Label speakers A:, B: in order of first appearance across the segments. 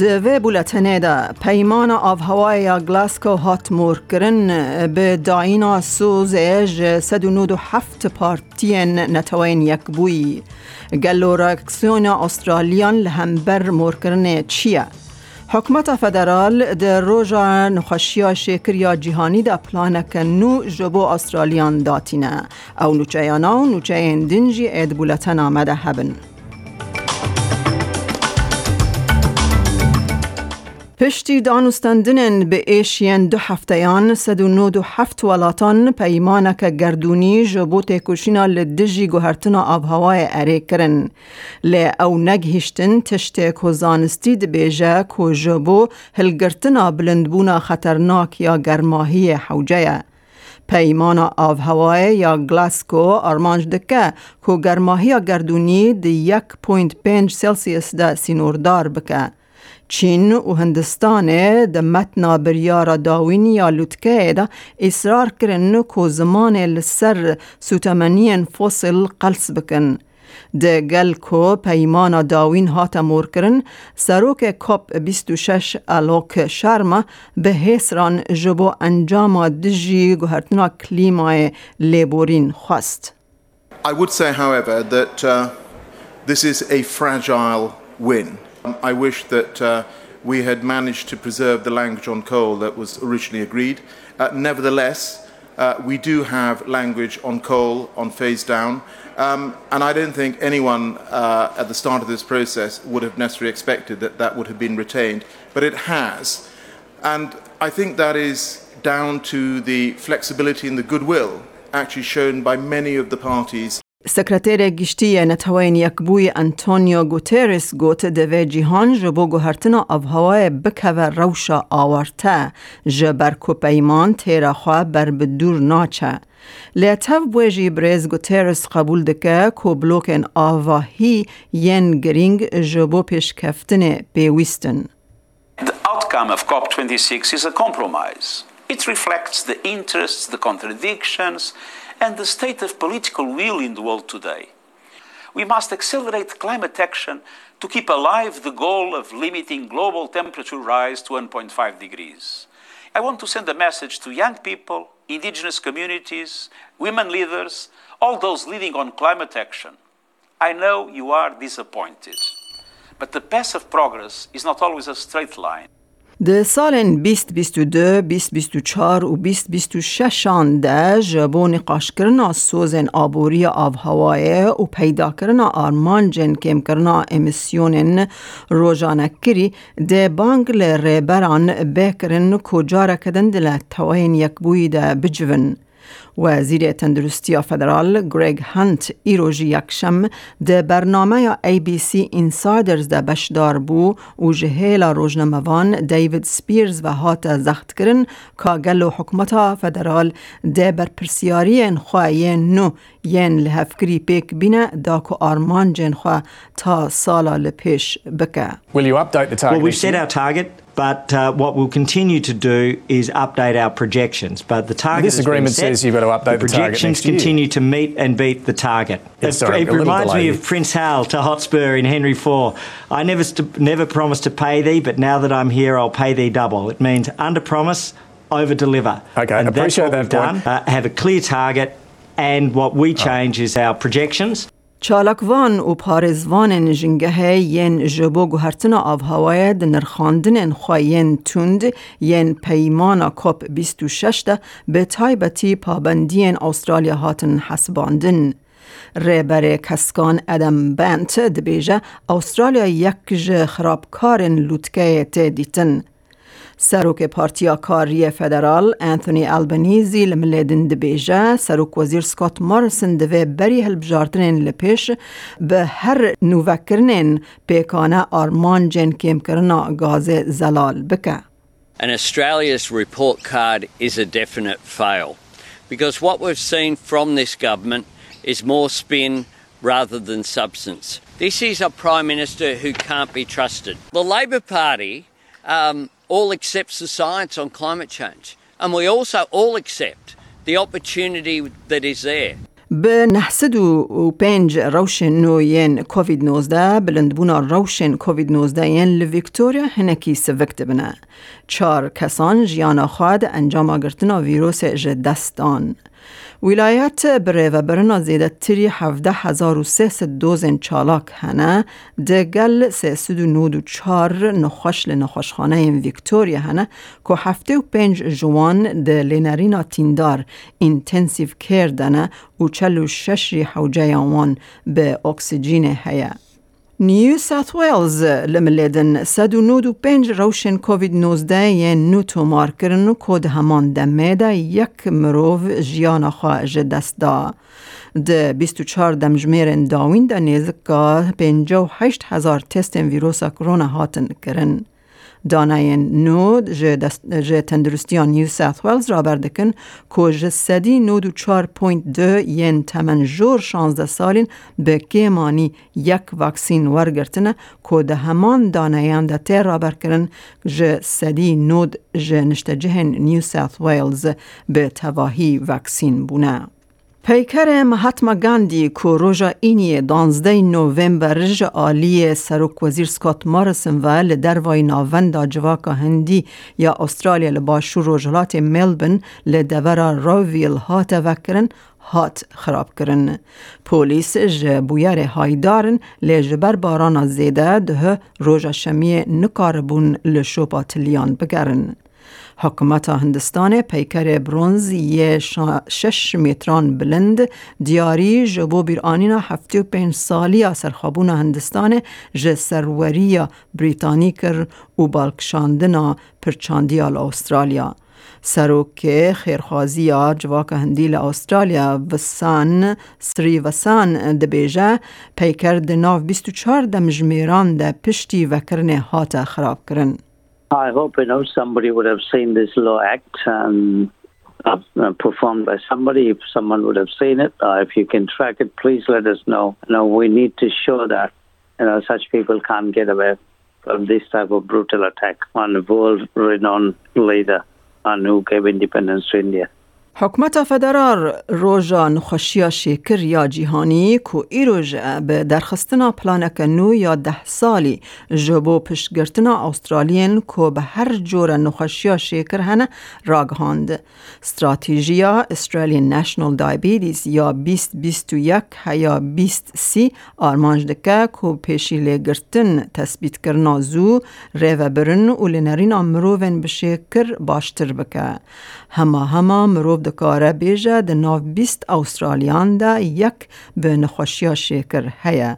A: کردینه دوی بولتنه دا پیمان آف هوای گلاسکو هات مور کرن به داینا سوز ایج هفت پارتین نتوین یک بوی. گلو راکسیون استرالیان لهمبر مور کرن چیه؟ حکمت فدرال در روژا نخشیا شکر جهانی دا پلانک نو جبو استرالیان داتینه. او نوچه و نوچه دنجی اید بولتن آمده هبن. پشتی دانستندنن به ایشین دو هفتهیان سد و نو دو هفت ولاتان پیمانک گردونی جبو تکوشینا لدجی گوهرتنا آب هوای اره کرن. لی او نگهشتن تشتی که زانستی بیجه که جبو هلگرتنا بلندبونا خطرناک یا گرماهی حوجه. پیمان آب هوای یا گلاسکو آرمانج دکه که گرماهی گردونی دی یک پوینت پنج سلسیس دا سینوردار بکه. چین و هندستان د متنا بریارا داوینی یا لوتکه دا اصرار کرن کو زمان لسر سوتمنین فوسل قلس بکن. د گل کو پیمان داوین هات مور کرن سروک کپ 26 الاک شرما به حسران جبو انجام دجی گوهرتنا کلیمای لیبورین خواست.
B: I would say, however, that uh, this is a fragile win. Um, I wish that uh, we had managed to preserve the language on coal that was originally agreed. Uh, nevertheless, uh, we do have language on coal on phase down, um, and I don't think anyone uh, at the start of this process would have necessarily expected that that would have been retained, but it has. And I think that is down to the flexibility and the goodwill actually shown by many of the parties
A: سکرتیر گشتی نتوین یک بوی انتونیو گوترس گوت دوی جیهان جبو گوهرتنا هوای بکو روشا آورته جبر پیمان تیرا خواه بر بدور ناچه. لیتف بویجی بریز گوترس قبول دکه کو بلوکن آواهی ین گرینگ جبو پیش کفتن پیویستن.
C: The outcome of COP26 is a compromise. It reflects the interests, the contradictions, and the state of political will in the world today. We must accelerate climate action to keep alive the goal of limiting global temperature rise to 1.5 degrees. I want to send a message to young people, indigenous communities, women leaders, all those leading on climate action. I know you are disappointed, but the path of progress is not always a straight line.
A: د سالن 2022 2024 و 2026 ده جبو نقاش کرنا سوزن آبوری آب هوای و پیدا کرنا آرمانجن کم کرنا امیسیونن روزانه کری ده بانگ لربران بکرن کجا کدن دل توین یک بوی ده بجون. وزیر تندرستی فدرال گریگ هانت ایروژی یکشم ده برنامه ای بی سی اینسایدرز ده بشدار بو و جهیل دیوید سپیرز و هات زخت کرن که گلو حکمتا فدرال ده بر پرسیاری خواهی نو ین لحفکری پیک بینه دا که آرمان جن خواه تا سالا لپیش بکه
D: Will you update the target?
E: Well, we've set our target. But uh, what we'll continue to do is update our projections. But the target.
D: This agreement
E: set,
D: says you've got to update
E: the,
D: the
E: projections continue to meet and beat the target.
D: It, sorry,
E: it reminds me of Prince Hal to Hotspur in Henry IV. I never st- never promised to pay thee, but now that I'm here, I'll pay thee double. It means under promise, over deliver.
D: Okay,
E: and
D: appreciate
E: that's
D: that
E: we've done. Uh, have a clear target, and what we change is our projections.
A: چالکوان و پارزوان جنگه ین جبو گوهرتنا آب هوای نرخاندن خواین تند ین پیمانا کپ 26 ده به تایبتی پابندین استرالیا هاتن حسباندن. ریبر کسکان ادم بنت دبیجه استرالیا یک خرابکارن لوتکه دیتن. سروک پارتیا کاری فدرال انتونی البنیزی لملیدن دبیجه سروک وزیر سکوت مارسن دوی بری هلبجارتنین لپیش به هر نووکرنین پیکانه آرمان جن کم کرنا گاز زلال بکه.
F: And Australia's report card is a definite fail because what we've seen from this government is more spin, rather than substance. This is a Prime Minister who can't be trusted. The Labor Party um, all accepts the science on climate change, and we also all accept the opportunity that is there.
A: به 905 روشن نو ین کووید 19 بلندبونا روشن کووید 19 ین لویکتوریا هنکی سوکت بنه. چار کسان جیانا خواد انجام آگرتنا ویروس جدستان. ولایت بره و برنا زیده تری هفده هزار و سه دوزن چالاک هنه ده گل سه سدو نود و چار نخوش لنخوشخانه این ویکتوریا هنه که هفته و پنج جوان ده لینرینا تیندار اینتنسیو کر دنه و چلو شش ری حوجه وان به اکسیجین هیه. نیو ساوت ویلز لملیدن سد و نود و پنج روشن کووید نوزده یه نو تومار کرن و کود همان دمه ده یک مروف جیان خواه دست دا. ده 24 دمجمیرن داوین ده نیزکا پنجا و هشت هزار تست ویروسا کرونا هاتن کرن. دانای نود جه تندرستیان نیو ساوت ویلز را بردکن. که جه سدی نود و چار پوینت دو ین تمن جور شانزده سالین به کیمانی یک واکسین ورگرتنه که ده همان دانایان ده تیر را برکرن جه سدی نود جه نشته نیو ساوت ویلز به تواهی واکسین بونه. پیکر مهاتما گاندی که روژا اینی دانزده نوومبر رج آلی سروک وزیر سکات مارسن و لدروای ناوندا جواکا هندی یا استرالیا لباشو روژلات ملبن لدورا راویل هات وکرن هات خراب کرن. پولیس جه بویر هایدارن لجبر باران زیده ده روژا شمیه نکاربون لشوپا تلیان بگرن. حکومت هندستان پیکر برونز یه شش متران بلند دیاری جبو بیرانینا هفته و پنج سالی سرخابون هندستان جه سروری بریتانی کر و بالکشاندنا پرچاندی استرالیا. سروک خیرخوازی جواک هندی استرالیا وسان سری وسان دبیجه پیکر دناف 24 دمجمیران ده پشتی وکرن هات خراب کرن.
D: I hope you know somebody would have seen this law act um, uh, performed by somebody. If someone would have seen it, uh, if you can track it, please let us know. You know, we need to show that you know such people can't get away from this type of brutal attack on a world-renowned leader and who gave independence to India.
A: حکومت فدرال روژا نخوشیا شکر یا جیهانی کو ای روژا به درخستنا پلانک نو یا ده سالی جبو پشگرتنا استرالین کو به هر جور نخوشیا شکر هنه راگهاند. استراتیجیا استرالیان نشنل دایبیدیز یا 2021 یا 2030 آرمانج دکه کو پیشی لگرتن تثبیت کرنا زو ریو برن و لنرین مروون بشکر باشتر بکه. هما مروف دکاره بیجه ده ناو بیست استرالیان ده یک به نخوشیا شکر هیا.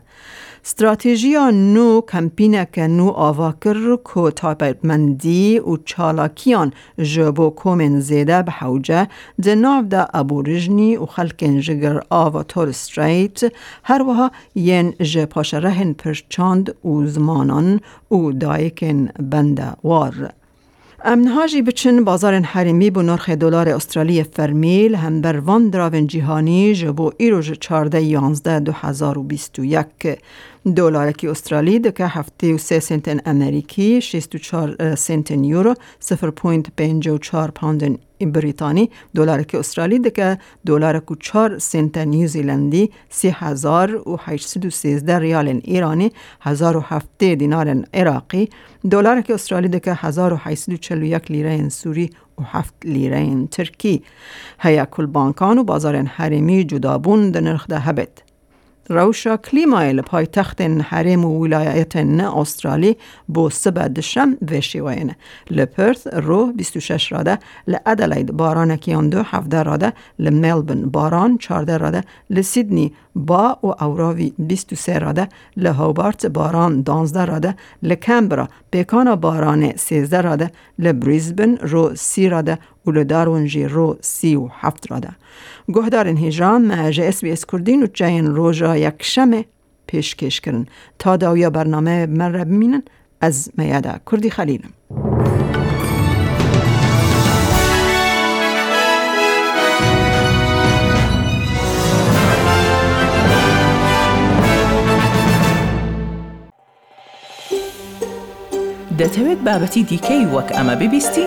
A: استراتیجیا نو کمپینک نو آوا کر کو مندی و چالاکیان جبو کومن زیده به حوجه ده ناو ده ابورجنی و خلکن جگر تور ستریت هر وها ین جه پاشرهن پرچاند و زمانان و دایکن بنده وار. امنهاجی بچن بازار حریمی بو نرخ دلار استرالی فرمیل هم بر وان دراون جیهانی جبو ایروژ 14 11 2021 دلار کی استرالی دکه هفته و سه سنت امریکی 64 سنت یورو 0.54 پوند بریتانی. دلار کی استرالی دکه دلار کو 4 سنت نیوزیلندی 3813 ریال ایرانی 1007 دینار عراقی. دلار کی استرالی دکه 1841 لیره سوری و 7 لیره ترکی. هیا کل بانکان و بازار حریمی جدابون در نرخ ده هبت روشا کلیمای لپای تخت حرم و ولایت استرالی بو سبا دشم وشیوین لپرث رو 26 راده لعدلید باران کیان دو 17 راده لملبن باران 14 راده لسیدنی با و اوراوی 23 راده لهوبارت باران 12 راده لکمبرا پیکان باران 13 راده لبریزبن رو 30 راده ولدار سی سيو هفت راده گهدارن هجران مع اس بي اس کردین و جاين روجا شمه پیش کش کرن. تا داویا برنامه من را ببینن از میاده کردی خلیلم.
G: دەتەوێت بابەتی دیکەی وەک ئەمە ببیستی؟